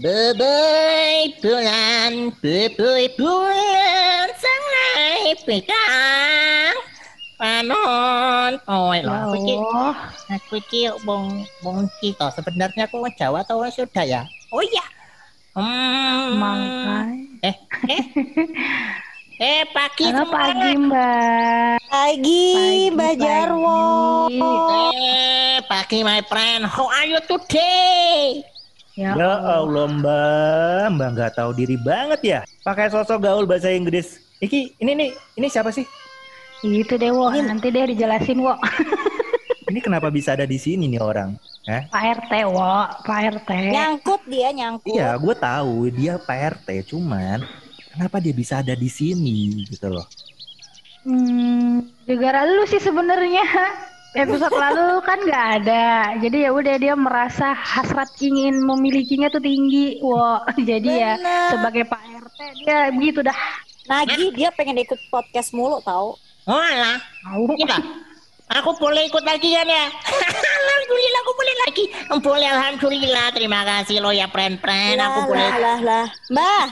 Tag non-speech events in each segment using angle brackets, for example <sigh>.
Bebay bulan, bebay bulan, sangai pegang panon. Oh, Ya lah, aku iki, aku iki bong bong kita sebenarnya aku orang Jawa atau orang Sunda ya? Oh iya. Hmm. Mangkai. Eh, eh. <laughs> eh, pagi Halo pagi Mbak. Pagi, Pagi, Mbak Jarwo. pagi. Eh, pagi my friend. How are you today? Ya, Ya Allah Mbak, Mbak nggak tahu diri banget ya. Pakai sosok gaul bahasa Inggris. Iki, ini nih, ini siapa sih? Itu deh Wo, nanti deh dijelasin Wo. <laughs> Ini kenapa bisa ada di sini nih orang? Hah? Pak RT Wo, Pak RT. Nyangkut dia, nyangkut. Iya, gue tahu dia Pak RT, cuman kenapa dia bisa ada di sini gitu loh? Hmm, gara lu sih sebenarnya. <laughs> Episode lalu kan nggak ada, jadi ya udah dia merasa hasrat ingin memilikinya tuh tinggi, wo. <laughs> Jadi ya Bener. sebagai Pak RT dia begitu dah. Nagih dia pengen ikut podcast mulu tahu. Oh alah, Tahu. Aku boleh ikut lagi kan ya? alhamdulillah aku boleh lagi. Boleh alhamdulillah. Terima kasih lo ya friend-friend. Lah, Aku boleh. lah, lah, lah. Mbak,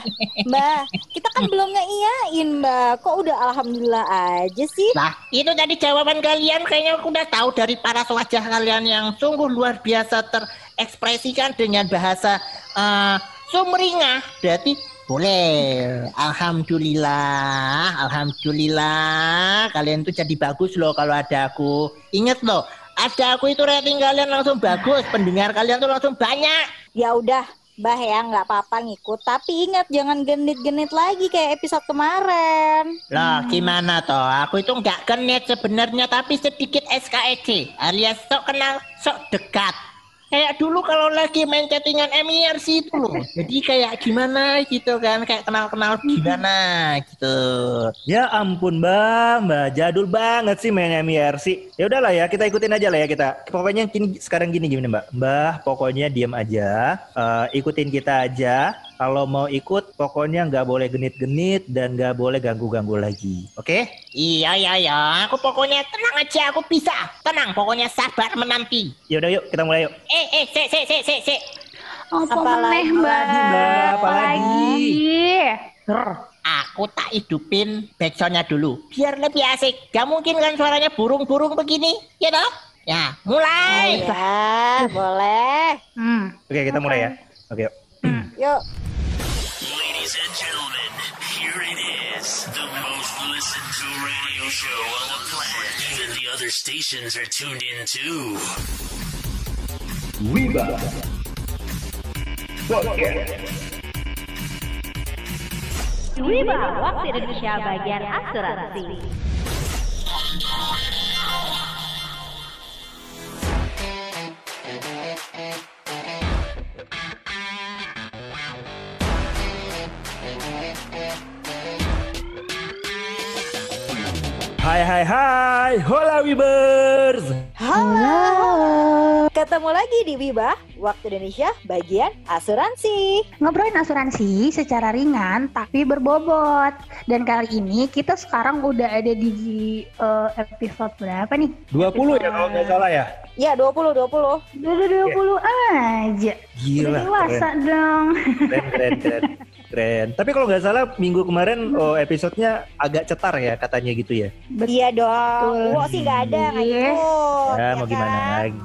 Mbak, kita kan belum ngeiyain, Mbak. Kok udah alhamdulillah aja sih? Lah, itu tadi jawaban kalian kayaknya aku udah tahu dari para wajah kalian yang sungguh luar biasa terekspresikan dengan bahasa eh, sumringah. Berarti boleh. Alhamdulillah, alhamdulillah. Kalian tuh jadi bagus loh kalau ada aku. Ingat loh, ada aku itu rating kalian langsung bagus, pendengar kalian tuh langsung banyak. Ya udah, Mbah ya nggak apa-apa ngikut. Tapi ingat jangan genit-genit lagi kayak episode kemarin. Loh, gimana toh? Aku itu nggak kenit sebenarnya, tapi sedikit SKED, alias sok kenal, sok dekat. Kayak dulu kalau lagi main chattingan MIRC itu loh. <laughs> Jadi kayak gimana gitu kan, kayak kenal-kenal gimana gitu. Ya ampun Mbak, Mbak jadul banget sih main MIRC. Ya udahlah ya, kita ikutin aja lah ya kita. Pokoknya kini sekarang gini gini Mbak. Mbak pokoknya diam aja, eh, ikutin kita aja. Kalau mau ikut, pokoknya nggak boleh genit-genit dan nggak boleh ganggu-ganggu lagi. Oke? Iya, iya, iya. Aku pokoknya tenang aja, aku bisa. Tenang, pokoknya sabar menanti. Yaudah yuk, kita mulai yuk. Eh, eh, se, se, se, se, se. Apa Apalagi, meneh Mbak? apalagi, Mbak? Apalagi? Aku tak hidupin backsoundnya dulu, biar lebih asik. Gak mungkin kan suaranya burung-burung begini, ya toh? Ya, mulai. Ya, boleh. Hmm. Oke, kita mulai ya. Oke. yuk. Yuk. Ladies and gentlemen, here it is, the most listened to radio show on the planet. Even the other stations are tuned in too. Wiba, waktu Indonesia bagian asuransi. Hai hai hai, hola Wibers. Halo. Ketemu lagi di Wiba, Waktu Indonesia, bagian asuransi. Ngobrolin asuransi secara ringan tapi berbobot. Dan kali ini kita sekarang udah ada di eh, episode berapa nih? 20 ya kalau nggak salah ya. Ya, 20, 20. Udah udah 20 aja. Gila, Udah dewasa keren. dong. keren keren keren <laughs> keren tapi kalau nggak salah minggu kemarin oh, episodenya agak cetar ya katanya gitu ya Iya dong. Wo sih nggak ada, nggak Iya. ikut. ya mau gimana kan? lagi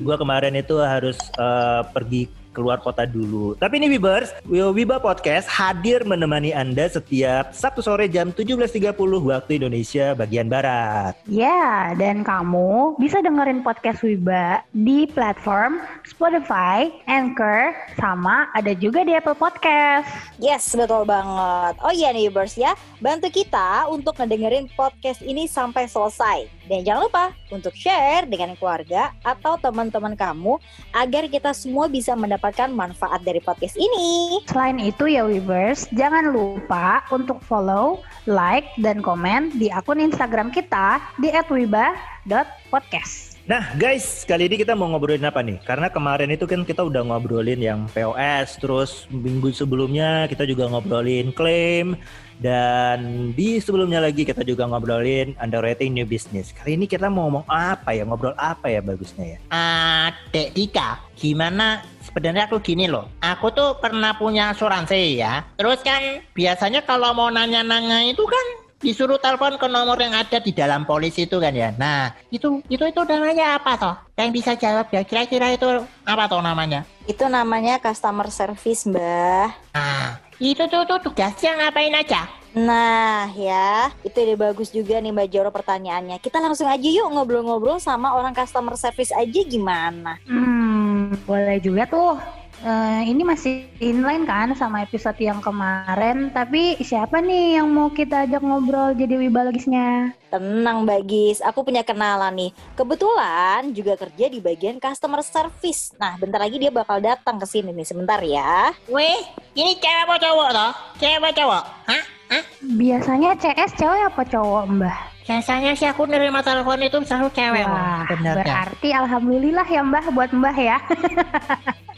gua kemarin itu harus eh, pergi keluar kota dulu. Tapi ini Wibers, Wiba Podcast hadir menemani Anda setiap Sabtu sore jam 17.30 waktu Indonesia bagian Barat. Ya, dan kamu bisa dengerin podcast Wiba di platform Spotify, Anchor, sama ada juga di Apple Podcast. Yes, betul banget. Oh iya nih, Bers ya. Bantu kita untuk ngedengerin podcast ini sampai selesai. Dan jangan lupa untuk share dengan keluarga atau teman-teman kamu agar kita semua bisa mendapatkan manfaat dari podcast ini. Selain itu ya Weavers, jangan lupa untuk follow, like, dan komen di akun Instagram kita di @wiba.podcast. Nah guys, kali ini kita mau ngobrolin apa nih? Karena kemarin itu kan kita udah ngobrolin yang POS, terus minggu sebelumnya kita juga ngobrolin klaim, dan di sebelumnya lagi kita juga ngobrolin underwriting new business. Kali ini kita mau ngomong apa ya? Ngobrol apa ya bagusnya ya? Ah, Dek Dika, gimana sebenarnya aku gini loh. Aku tuh pernah punya asuransi ya. Terus kan biasanya kalau mau nanya-nanya itu kan disuruh telepon ke nomor yang ada di dalam polis itu kan ya. Nah, itu itu itu namanya apa toh? Yang bisa jawab ya kira-kira itu apa toh namanya? Itu namanya customer service, Mbah. Nah, itu tuh tuh tugasnya ngapain aja? Nah ya, itu ide bagus juga nih Mbak Joro pertanyaannya. Kita langsung aja yuk ngobrol-ngobrol sama orang customer service aja gimana? Hmm, boleh juga tuh. Eh, ini masih inline kan sama episode yang kemarin, tapi siapa nih yang mau kita ajak ngobrol jadi wibalogisnya? Tenang Mbak Gis, aku punya kenalan nih. Kebetulan juga kerja di bagian customer service. Nah, bentar lagi dia bakal datang ke sini nih sebentar ya. Weh, ini cewek apa cowok toh? Cewek apa cowok? Hah? Hah? Biasanya CS cewek apa cowok, Mbah? Biasanya sih aku nerima telepon itu selalu cewek. Wah, bener berarti alhamdulillah ya Mbah buat Mbah ya. <laughs>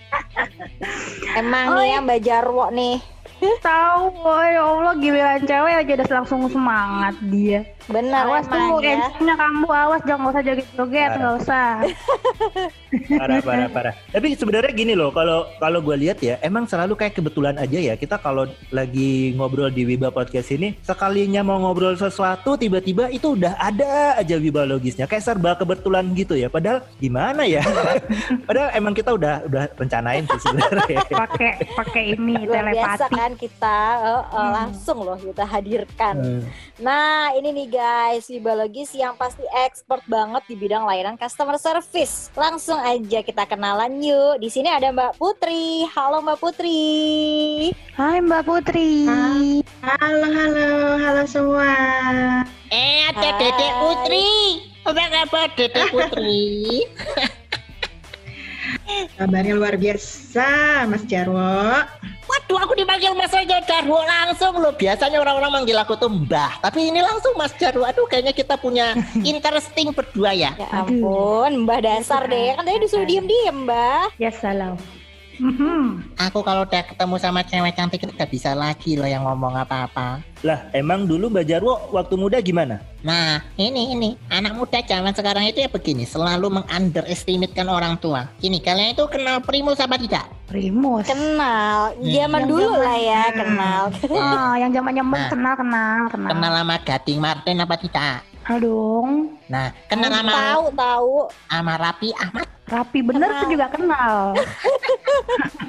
Emang Oh, nih ya Mbak Jarwo nih. Tahu, oh, ya Allah giliran cewek aja udah langsung semangat dia. Benar awas emang tuh, ya. MC-nya kamu awas jangan nggak usah joget-joget, nggak usah. <laughs> parah parah parah tapi sebenarnya gini loh kalau kalau gue lihat ya emang selalu kayak kebetulan aja ya kita kalau lagi ngobrol di Wiba podcast ini sekalinya mau ngobrol sesuatu tiba-tiba itu udah ada aja Wiba logisnya kayak serba kebetulan gitu ya padahal gimana ya <laughs> padahal emang kita udah udah rencanain sih sebenarnya <laughs> Pakai pakai ini Luar biasa telepati. kan kita eh, eh, langsung loh kita hadirkan. Hmm. Nah, ini nih guys, Wibalogis yang pasti expert banget di bidang layanan customer service. Langsung aja kita kenalan yuk. Di sini ada Mbak Putri. Halo Mbak Putri. Hai Mbak Putri. Halo, halo, halo semua. Eh, ada Hai. Dedek Putri. Apa kabar Dedek Putri? <laughs> Kabarnya luar biasa, Mas Jarwo. Waduh, aku dipanggil Mas Raja Jarwo langsung loh. Biasanya orang-orang manggil aku tuh Mbah, tapi ini langsung Mas Jarwo. Aduh, kayaknya kita punya <laughs> interesting berdua ya. Ya ampun, Mbah dasar deh. Kan tadi disuruh diem-diem, Mbah. Ya salam. Mhm. Aku kalau udah ketemu sama cewek cantik itu gak bisa lagi loh yang ngomong apa-apa. lah emang dulu Mbak Jarwo waktu muda gimana Nah, ini ini anak muda zaman sekarang itu ya begini, selalu meng-underestimatekan orang tua. Gini, kalian itu kenal Primus apa tidak? Primus. Kenal. Zaman Yang dulu lah ya, kenal. <laughs> Ah, yang zamannya Nah. kenal kenal kenal. Kenal sama Gading Martin apa tidak? Dong. Nah, kenal sama Tahu, tahu. sama Rapi Ahmad. Rapi bener Kenal. tuh juga kenal. <laughs>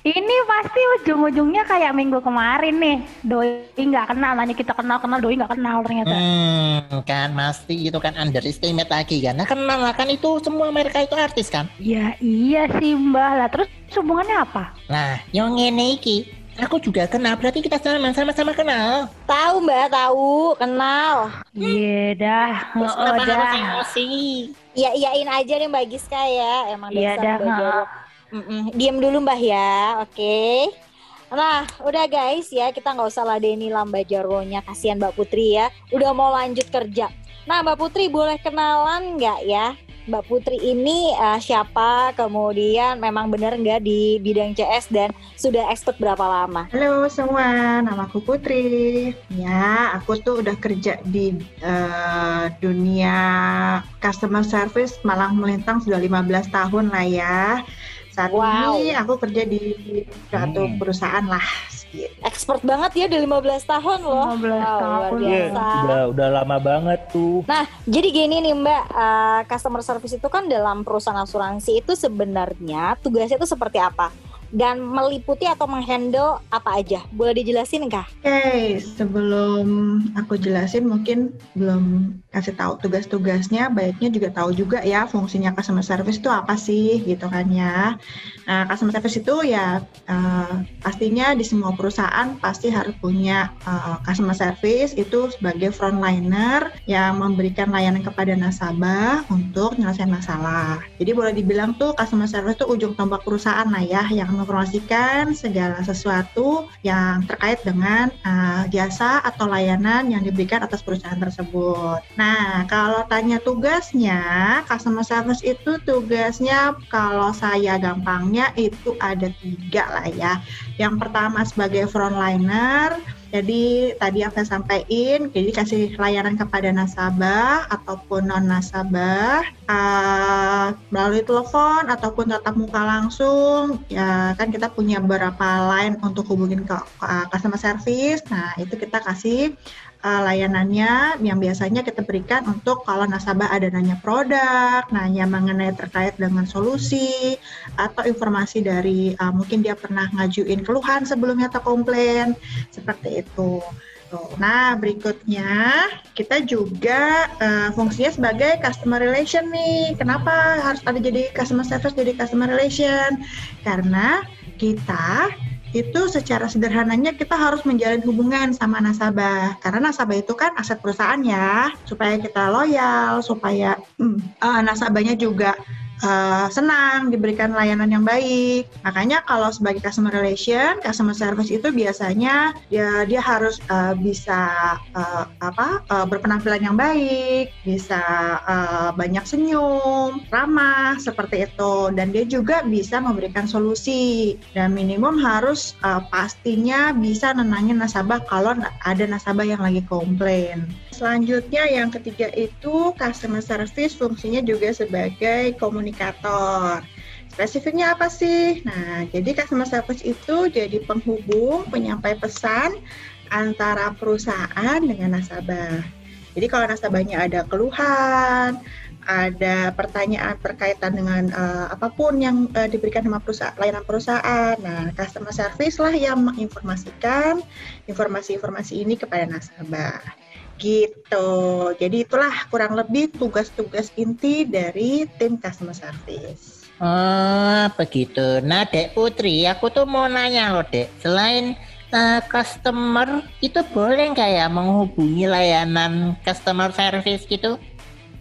Ini pasti ujung-ujungnya kayak minggu kemarin nih. Doi nggak kenal, nanya kita kenal kenal, doi nggak kenal ternyata. Hmm, kan pasti itu kan underestimate lagi kan. Nah, kenal lah kan itu semua mereka itu artis kan. Ya iya sih Mbah lah. Terus hubungannya apa? Nah, yang ini iki aku juga kenal berarti kita sama sama-sama kenal. Tahu, Mbak, tahu. Kenal. Iya dah. Terus Oh, kenapa harus dah. emosi? Iya, iyain aja nih Mbak Giska ya. Emang Iya dasar dah. Diem dulu Mbah ya, oke. Nah, udah guys ya, kita nggak usah ladeni lah Mbak Jarwonya. Kasihan Mbak Putri ya, udah mau lanjut kerja. Nah, Mbak Putri boleh kenalan nggak ya? Mbak Putri ini eh, siapa? Kemudian memang benar nggak di bidang CS dan sudah expert berapa lama? Halo semua, namaku Putri. Ya, aku tuh udah kerja di eh, dunia customer service malang melintang sudah 15 tahun lah ya. Saat Wow. ini aku kerja di suatu Hmm. perusahaan lah. Expert banget ya, udah 15 tahun loh. 15 Wow, luar tahun. Iya, biasa. udah udah lama banget tuh Nah, jadi gini nih Mbak, eh, customer service itu kan dalam perusahaan asuransi itu sebenarnya tugasnya itu seperti apa? Dan meliputi atau menghandle apa aja? Boleh dijelasin kah? Oke, sebelum aku jelasin mungkin belum kasih tahu tugas-tugasnya, baiknya juga tahu juga ya fungsinya customer service itu apa sih gitu kan ya. Nah, customer service itu ya eh, pastinya di semua perusahaan pasti harus punya eh, customer service itu sebagai frontliner yang memberikan layanan kepada nasabah untuk menyelesaikan masalah. Jadi boleh dibilang tuh customer service itu ujung tombak perusahaan lah ya yang menginformasikan segala sesuatu yang terkait dengan uh, jasa atau layanan yang diberikan atas perusahaan tersebut. Nah, kalau tanya tugasnya, customer service itu tugasnya kalau saya gampangnya itu ada tiga lah ya. Yang pertama sebagai frontliner, Jadi tadi yang saya sampaikan, jadi kasih layanan kepada nasabah ataupun non nasabah uh, melalui telepon ataupun tatap muka langsung. Ya kan kita punya beberapa line untuk hubungin ke uh, customer service. Nah itu kita kasih uh, layanannya yang biasanya kita berikan untuk kalau nasabah ada nanya produk, nanya mengenai terkait dengan solusi atau informasi dari uh, mungkin dia pernah ngajuin keluhan sebelumnya atau komplain seperti itu. Nah, berikutnya kita juga uh, fungsinya sebagai customer relation nih. Kenapa harus ada jadi customer service jadi customer relation? Karena kita itu secara sederhananya kita harus menjalin hubungan sama nasabah. Karena nasabah itu kan aset perusahaan ya supaya kita loyal supaya hmm, uh, nasabahnya juga uh, senang diberikan layanan yang baik. Makanya kalau sebagai customer relation, customer service itu biasanya dia dia harus uh, bisa uh, apa uh, berpenampilan yang baik, bisa uh, banyak senyum, ramah seperti itu dan dia juga bisa memberikan solusi dan minimum harus uh, pastinya bisa nenangin nasabah kalau ada nasabah yang lagi komplain. Selanjutnya yang ketiga itu customer service fungsinya juga sebagai komunikator. Spesifiknya apa sih? Nah, jadi customer service itu jadi penghubung penyampai pesan antara perusahaan dengan nasabah. Jadi kalau nasabahnya ada keluhan, ada pertanyaan berkaitan dengan uh, apa pun yang uh, diberikan sama perusahaan, layanan perusahaan. Nah, customer service lah yang menginformasikan informasi-informasi ini kepada nasabah. Gitu. Jadi itulah kurang lebih tugas-tugas inti dari tim customer service. Oh, begitu. Nah, Dek Putri, aku tuh mau nanya loh, Dek. Selain uh, customer, itu boleh nggak ya menghubungi layanan customer service gitu?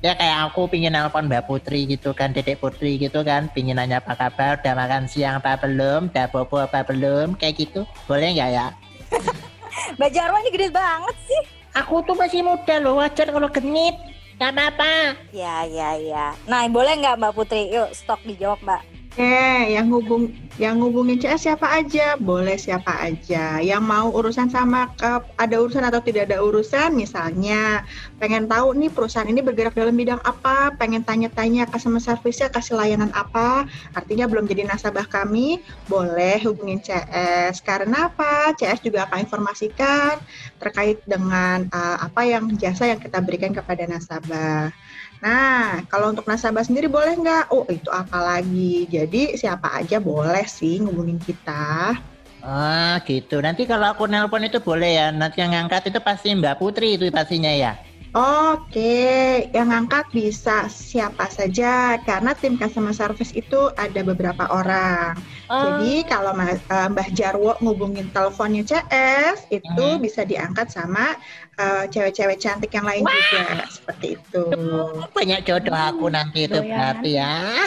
Ya kayak aku pingin nelpon Mbak Putri gitu kan, Dedek Putri gitu kan, pingin nanya apa kabar, udah makan siang apa belum, udah bobo apa belum, kayak gitu. Boleh nggak ya? <laughs> Mbak Jarwo ini gede banget sih. Aku tuh masih muda loh, wajar kalau genit. Gak apa-apa. Ya, ya, ya. Nah, boleh nggak Mbak Putri? Yuk, stok dijawab Mbak. Eh, yang hubung yang hubungin CS siapa aja? Boleh siapa aja. Yang mau urusan sama ke, ada urusan atau tidak ada urusan, misalnya pengen tahu nih perusahaan ini bergerak dalam bidang apa, pengen tanya-tanya customer service-nya kasih layanan apa, artinya belum jadi nasabah kami, boleh hubungin CS. Karena apa? CS juga akan informasikan terkait dengan uh, apa yang jasa yang kita berikan kepada nasabah. Nah, kalau untuk nasabah sendiri boleh nggak? Oh, itu apa lagi? Jadi siapa aja boleh sih ngubungin kita. Ah, gitu. Nanti kalau aku nelpon itu boleh ya. Nanti yang ngangkat itu pasti Mbak Putri itu pastinya ya. Oke, yang ngangkat bisa siapa saja karena tim customer service itu ada beberapa orang. Oh. Jadi kalau uh, Mbah Jarwo ngubungin teleponnya CS itu hmm. bisa diangkat sama cewek cewek-cewek cantik yang lain Wah. juga seperti itu. <laughs> Banyak jodoh aku nanti itu berarti ya.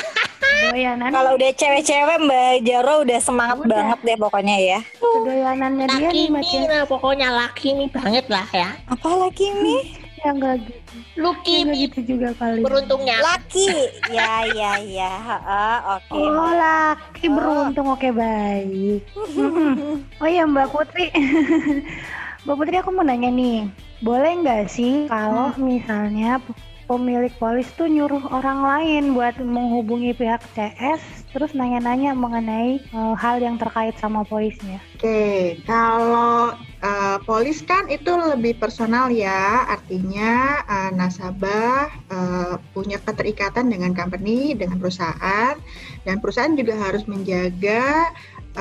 Kalau udah cewek-cewek Mbak Jarwo udah semangat udah. banget deh pokoknya ya. Kedoyanannya dia nih macam. Pokoknya laki nih banget lah ya. Apa laki nih? Ya enggak gitu. Lucky ya, gitu juga kali. Beruntungnya. Laki. ya ya ya. oke. Okay. Oh, laki oh. beruntung. Oke, okay, baik. <laughs> oh iya, Mbak Putri. <laughs> Mbak Putri aku mau nanya nih. Boleh nggak sih kalau hmm. misalnya pemilik polis tuh nyuruh orang lain buat menghubungi pihak CS terus nanya-nanya mengenai uh, hal yang terkait sama polisnya. Oke, okay. kalau uh, polis kan itu lebih personal ya, artinya uh, nasabah uh, punya keterikatan dengan company, dengan perusahaan, dan perusahaan juga harus menjaga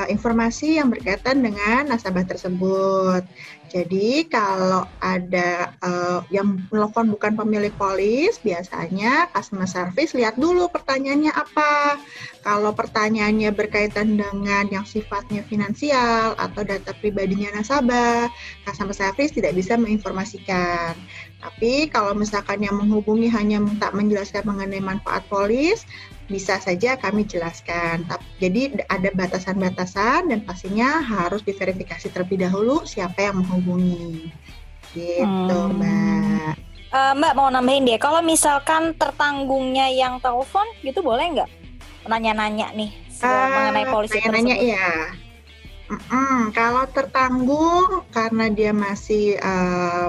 informasi yang berkaitan dengan nasabah tersebut. Jadi kalau ada uh, yang telepon bukan pemilik polis, biasanya customer service lihat dulu pertanyaannya apa. Kalau pertanyaannya berkaitan dengan yang sifatnya finansial atau data pribadinya nasabah, customer service tidak bisa menginformasikan. Tapi kalau misalkan yang menghubungi hanya minta menjelaskan mengenai manfaat polis, bisa saja kami jelaskan. Jadi ada batasan-batasan dan pastinya harus diverifikasi terlebih dahulu siapa yang menghubungi. Gitu, hmm. Mbak. Uh, Mbak mau nambahin deh, kalau misalkan tertanggungnya yang telepon gitu boleh nggak? Nanya-nanya nih uh, mengenai polisi nanya-nanya iya. Mm-mm, kalau tertanggung karena dia masih eh,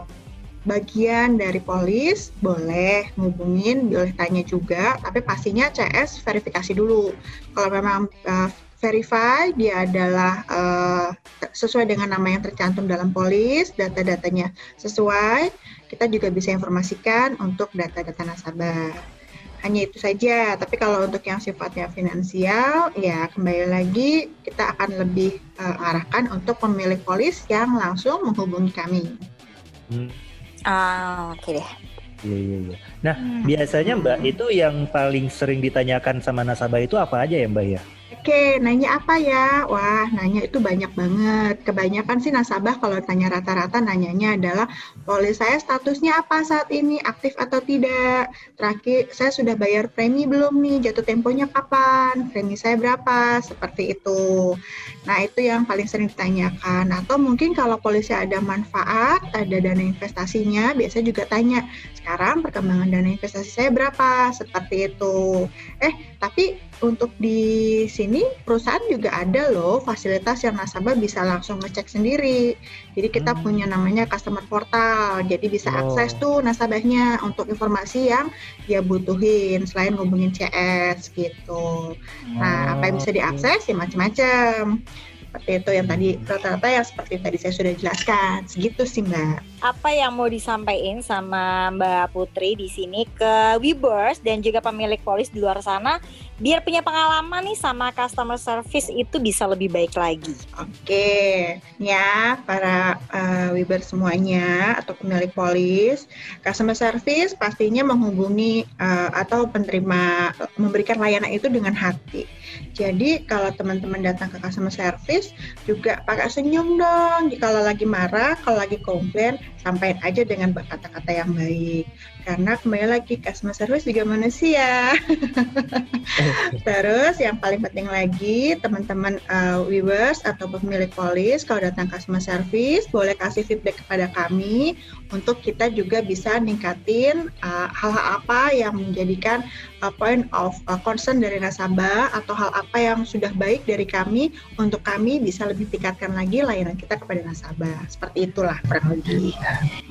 bagian dari polis, boleh ngubungin, boleh tanya juga, tapi pastinya CS verifikasi dulu. Kalau memang eh, verify dia adalah eh, sesuai dengan nama yang tercantum dalam polis, data-datanya sesuai, kita juga bisa informasikan untuk data-data nasabah. Hanya itu saja, tapi kalau untuk yang sifatnya finansial, ya kembali lagi kita akan lebih eh, arahkan untuk pemilik polis yang langsung menghubungi kami. Hmm, Ah, oke deh. iya iya iya. Nah, biasanya Mbak itu yang paling sering ditanyakan sama nasabah itu apa aja ya Mbak ya? Oke, nanya apa ya? Wah, nanya itu banyak banget. Kebanyakan sih nasabah kalau tanya rata-rata nanyanya adalah polis saya statusnya apa saat ini, aktif atau tidak? Terakhir, saya sudah bayar premi belum nih? Jatuh temponya kapan? Premi saya berapa? Seperti itu. Nah, itu yang paling sering ditanyakan. Atau mungkin kalau polisi ada manfaat, ada dana investasinya, biasanya juga tanya, sekarang perkembangan dana investasi saya berapa? Seperti itu. Eh, tapi untuk di sini perusahaan juga ada loh fasilitas yang nasabah bisa langsung ngecek sendiri. Jadi kita Hmm. punya namanya customer portal. Jadi bisa Oh. akses tuh nasabahnya untuk informasi yang dia butuhin selain ngubungin CS gitu. Nah, apa yang bisa Oh, diakses ya macam-macam. Seperti itu yang tadi rata-rata yang seperti tadi saya sudah jelaskan. Segitu sih Mbak. Apa yang mau disampaikan sama Mbak Putri di sini ke Webers dan juga pemilik polis di luar sana biar punya pengalaman nih sama customer service itu bisa lebih baik lagi. Oke, ya para uh, Wiber semuanya atau pemilik polis, customer service pastinya menghubungi uh, atau penerima memberikan layanan itu dengan hati. Jadi kalau teman-teman datang ke customer service juga pakai senyum dong. Kalau lagi marah, kalau lagi komplain, sampaikan aja dengan kata-kata yang baik. Karena kembali lagi customer service juga manusia. <laughs> Terus yang paling penting lagi teman-teman uh, viewers atau pemilik polis kalau datang customer service boleh kasih feedback kepada kami untuk kita juga bisa ningkatin uh, hal-hal apa yang menjadikan uh, point of uh, concern dari nasabah atau hal apa yang sudah baik dari kami untuk kami bisa lebih tingkatkan lagi layanan kita kepada nasabah. Seperti itulah kurang lebih.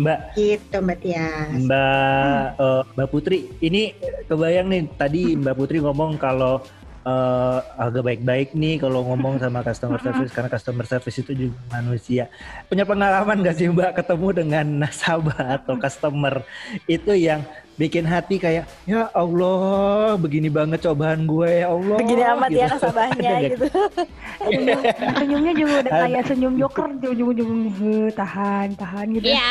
Mbak Gitu Mbak Tias. Mbak eh, Mbak Putri, ini kebayang nih tadi Mbak Putri ngomong kalau eh, agak baik-baik nih kalau ngomong sama customer <laughs> service karena customer service itu juga manusia. Punya pengalaman gak sih Mbak ketemu dengan nasabah atau customer itu yang bikin hati kayak ya Allah begini banget cobaan gue ya Allah. Begini amat ya gitu. nasabahnya <laughs> Ada nggak? gitu. <laughs> Senyum, senyumnya juga udah Ada. kayak senyum joker ujung-ujung "Eh, tahan tahan gitu Iya,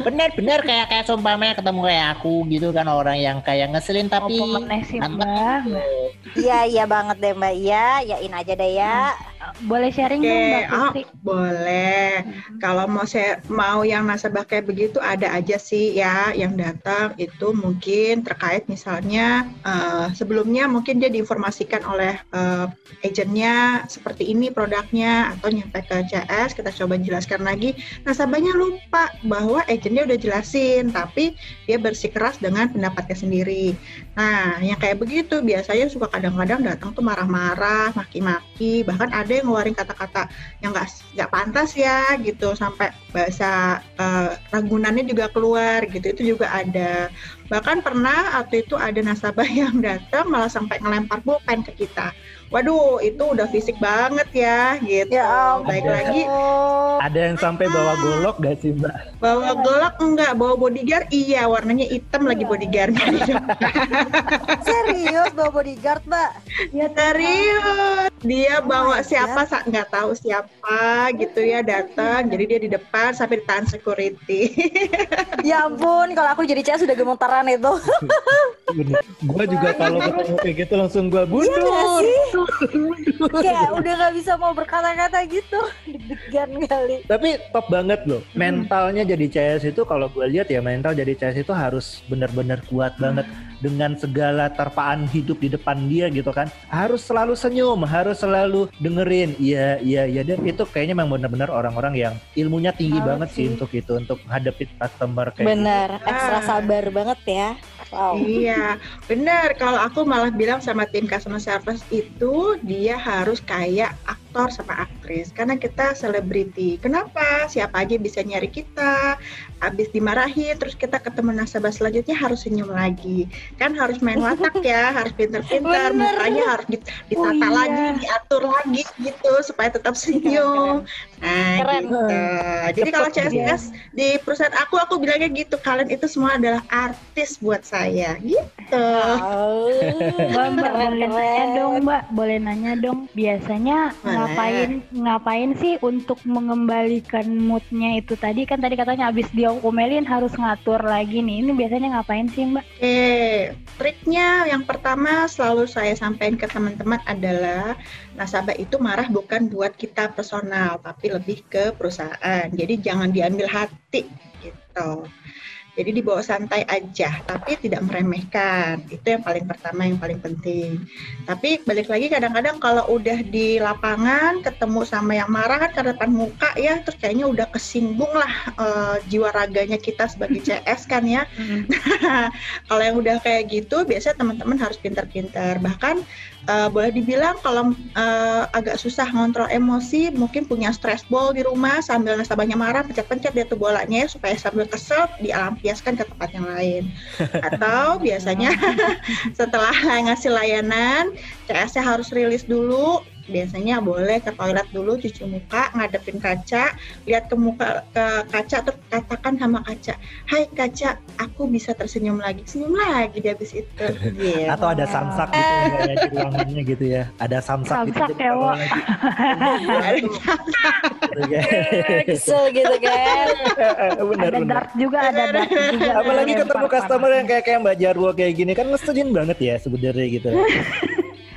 benar-benar kayak kayak seumpamanya ketemu kayak aku gitu kan orang yang kayak ngeselin tapi Apa meneh sih, ganteng Mbak? gitu. Iya iya banget deh Mbak. Iya, yain aja deh ya. Boleh sharing Oke, dong Mbak oh, Putri. boleh. Kalau mau saya mau yang nasabah kayak begitu ada aja sih ya yang datang. Itu mungkin terkait misalnya eh, sebelumnya mungkin dia diinformasikan oleh eh, agentnya seperti ini produknya atau nyampe ke CS kita coba jelaskan lagi. Nasabahnya lupa bahwa agentnya udah jelasin tapi dia bersikeras dengan pendapatnya sendiri. Nah yang kayak begitu biasanya suka kadang-kadang datang tuh marah-marah, maki-maki. Bahkan ada yang ngeluarin kata-kata yang nggak nggak pantas ya gitu. Sampai bahasa eh, ragunannya juga keluar gitu. Itu juga ada. Bahkan pernah waktu itu ada nasabah <laughs> yang datang malah sampai ngelempar pulpen ke kita. Waduh itu udah fisik banget ya gitu. Ya ampun. baik lagi. Ada yang sampai bawa golok gak sih Mbak? bawa golok enggak bawa bodyguard? Iya warnanya hitam lagi bodyguardnya. <laughs> Serius bawa bodyguard, Mbak? ya Serius, dia Oh bawa siapa sa- nggak tahu siapa gitu ya datang, jadi dia di depan sampai ditahan security. <laughs> Ya ampun, kalau aku jadi CS sudah gemetaran itu. Gue juga kalau ketemu kayak gitu langsung gue Iya mundur. sih? <laughs> Kayak udah nggak bisa mau berkata-kata gitu. Deg-degan kali. Tapi top banget loh. Mentalnya jadi CS itu kalau gue lihat ya mental jadi CS itu harus benar-benar kuat banget dengan segala terpaan hidup di depan dia gitu kan. Harus selalu senyum, harus selalu dengerin. Iya, iya, iya. Dan itu kayaknya memang benar-benar orang-orang yang ilmunya tinggi Harus banget sih sih. untuk itu untuk hadapin customer kayak gitu. Bener, ekstra Ah. sabar banget ya. Wow. iya, benar. Kalau aku malah bilang sama tim customer service itu dia harus kayak ak- aktor sama aktris karena kita selebriti. Kenapa? Siapa aja bisa nyari kita. Habis dimarahin terus kita ketemu nasabah selanjutnya harus senyum lagi. Kan harus main watak ya, harus pinter-pinter, mukanya harus dit- ditata Oh, iya. lagi, diatur lagi gitu supaya tetap senyum. Nah, Keren. gitu. Jadi kalau Cepet CSS di perusahaan aku aku bilangnya gitu, kalian itu semua adalah artis buat saya. Gitu. Oh, Mbak, boleh nanya dong, Mbak. Boleh nanya dong. Biasanya. Ngapain ngapain sih untuk mengembalikan moodnya itu tadi kan tadi katanya abis diomelin harus ngatur lagi nih. Ini biasanya ngapain sih, Mbak? Oke, triknya yang pertama selalu saya sampaikan ke teman-teman adalah nasabah itu marah bukan buat kita personal, tapi lebih ke perusahaan. Jadi jangan diambil hati gitu. Jadi dibawa santai aja, tapi tidak meremehkan. Itu yang paling pertama, yang paling penting. Tapi balik lagi kadang-kadang kalau udah di lapangan ketemu sama yang marah kan karena depan muka ya, terus kayaknya udah kesinggung lah eh, jiwa raganya kita sebagai <laughs> CS kan ya. <laughs> kalau yang udah kayak gitu, biasanya teman-teman harus pintar-pintar. Bahkan eh, boleh dibilang kalau eh, agak susah ngontrol emosi, mungkin punya stress ball di rumah sambil nasabahnya marah, pencet-pencet dia tuh bolanya ya, supaya sambil kesel dialampiaskan ke tempat yang lain. <laughs> Atau biasanya <laughs> setelah <laughs> ngasih layanan, CS-nya harus rilis dulu. Biasanya boleh ke toilet dulu, cuci muka, ngadepin kaca, lihat ke muka ke kaca terus katakan sama kaca, "Hai kaca, aku bisa tersenyum lagi." Senyum lagi di habis itu. <laughs> Gitu. Atau ada samsak gitu ya, di ruangannya gitu ya. Ada samsak, gitu. Samsak jadi ya, kalau Wo. lagi- Kesel gitu kan. <laughs> benar ada benar. dart juga, ada dart juga. Apalagi ketemu customer yang kayak kayak Mbak Jarwo kayak gini kan ngeselin banget ya sebenarnya gitu. <laughs>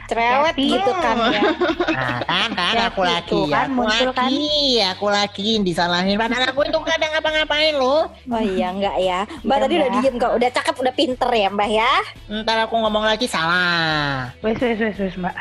Cerewet Hati. gitu kan ya. <laughs> Nah, kan kan aku lagi, itu kan, aku muncul kan. lagi, aku lagi disalahin. Padahal aku itu kadang ngapa-ngapain loh. Oh iya enggak ya. Mbak Iya, tadi udah Mbak. diem kok, udah cakep, udah pinter ya Mbak ya. Ntar aku ngomong lagi salah. Wes, wes, wes, wes, Mbak.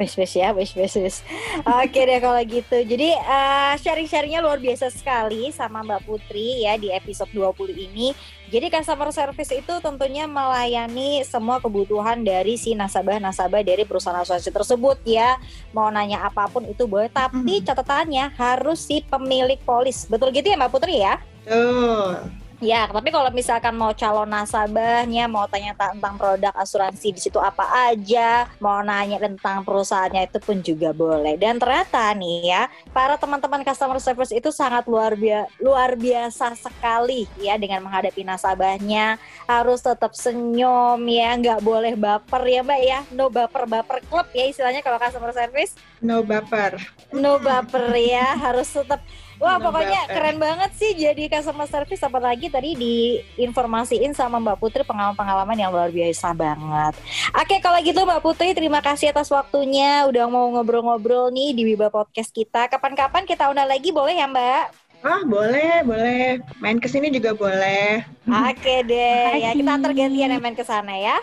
Wes wes ya, wes wes wes. Oke deh kalau gitu. Jadi eh, sharing-sharingnya luar biasa sekali sama Mbak Putri ya di episode 20 ini. Jadi customer service itu tentunya melayani semua kebutuhan dari si nasabah-nasabah dari perusahaan asuransi tersebut ya. Mau nanya apa pun itu boleh, tapi Mhm. catatannya harus si pemilik polis. Betul gitu ya Mbak Putri ya? Tuh. Ya, tapi kalau misalkan mau calon nasabahnya, mau tanya tentang produk asuransi di situ apa aja, mau nanya tentang perusahaannya itu pun juga boleh. Dan ternyata nih ya, para teman-teman customer service itu sangat luar biasa luar biasa sekali ya dengan menghadapi nasabahnya. Harus tetap senyum ya, nggak boleh baper ya Mbak ya. No baper-baper klub ya istilahnya kalau customer service. No baper. No baper ya, harus tetap Wah pokoknya keren banget sih jadi customer service apalagi tadi diinformasiin sama Mbak Putri pengalaman-pengalaman yang luar biasa banget. Oke kalau gitu Mbak Putri terima kasih atas waktunya udah mau ngobrol-ngobrol nih di Wiba Podcast kita. Kapan-kapan kita undang lagi boleh ya Mbak? Ah, boleh, boleh. Main ke sini juga boleh. Oke deh ya kita antar gantian yang main ke sana ya.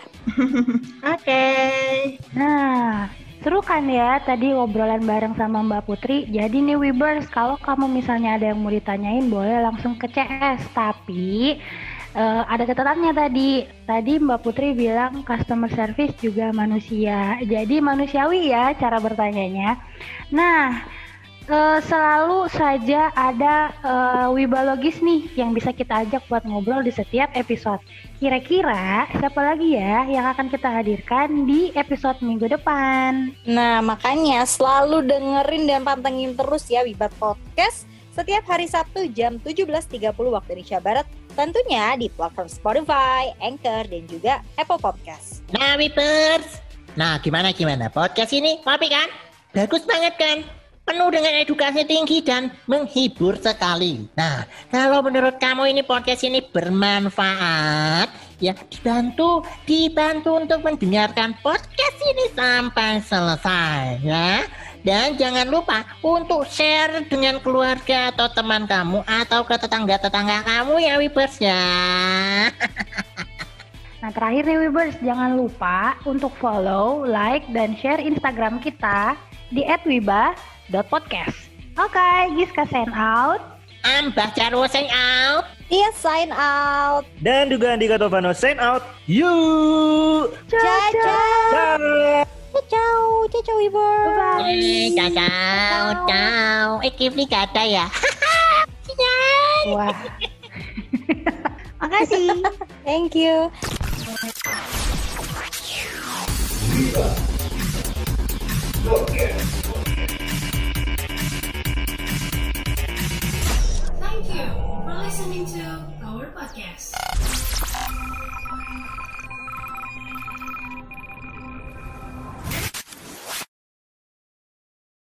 <laughs> Oke. Nah, seru kan ya tadi obrolan bareng sama Mbak Putri. Jadi nih Wibers, kalau kamu misalnya ada yang mau ditanyain boleh langsung ke CS. Tapi eh, ada catatannya tadi. Tadi Mbak Putri bilang customer service juga manusia. Jadi manusiawi ya cara bertanyanya. Nah, eh, selalu saja ada eh, wibalogis nih yang bisa kita ajak buat ngobrol di setiap episode. Kira-kira siapa lagi ya yang akan kita hadirkan di episode minggu depan? Nah makanya selalu dengerin dan pantengin terus ya Wibat Podcast setiap hari Sabtu jam 17.30 waktu Indonesia Barat tentunya di platform Spotify, Anchor, dan juga Apple Podcast. Nah, Wipers. Nah, gimana gimana? Podcast ini kopi kan? Bagus banget kan? Penuh dengan edukasi tinggi dan menghibur sekali. Nah, kalau menurut kamu ini podcast ini bermanfaat, ya dibantu, dibantu untuk mendengarkan podcast ini sampai selesai, ya. Dan jangan lupa untuk share dengan keluarga atau teman kamu atau ke tetangga-tetangga kamu ya Wipers ya. <laughs> Nah terakhir nih Wibers, jangan lupa untuk follow, like, dan share Instagram kita di podcast. Oke, okay, Giska sign out. I'm Bacaro sign out. Iya sign out. Dan juga Andika Tovano sign out. Yuk. Ciao. Ciao. Ciao. Ciao, Ibu. Bye. Eh, ciao, ciao. Ciao. Eh, ini kata ya. <laughs> Wah. <laughs> Makasih. <laughs> Thank you. Podcast. listening to our podcast.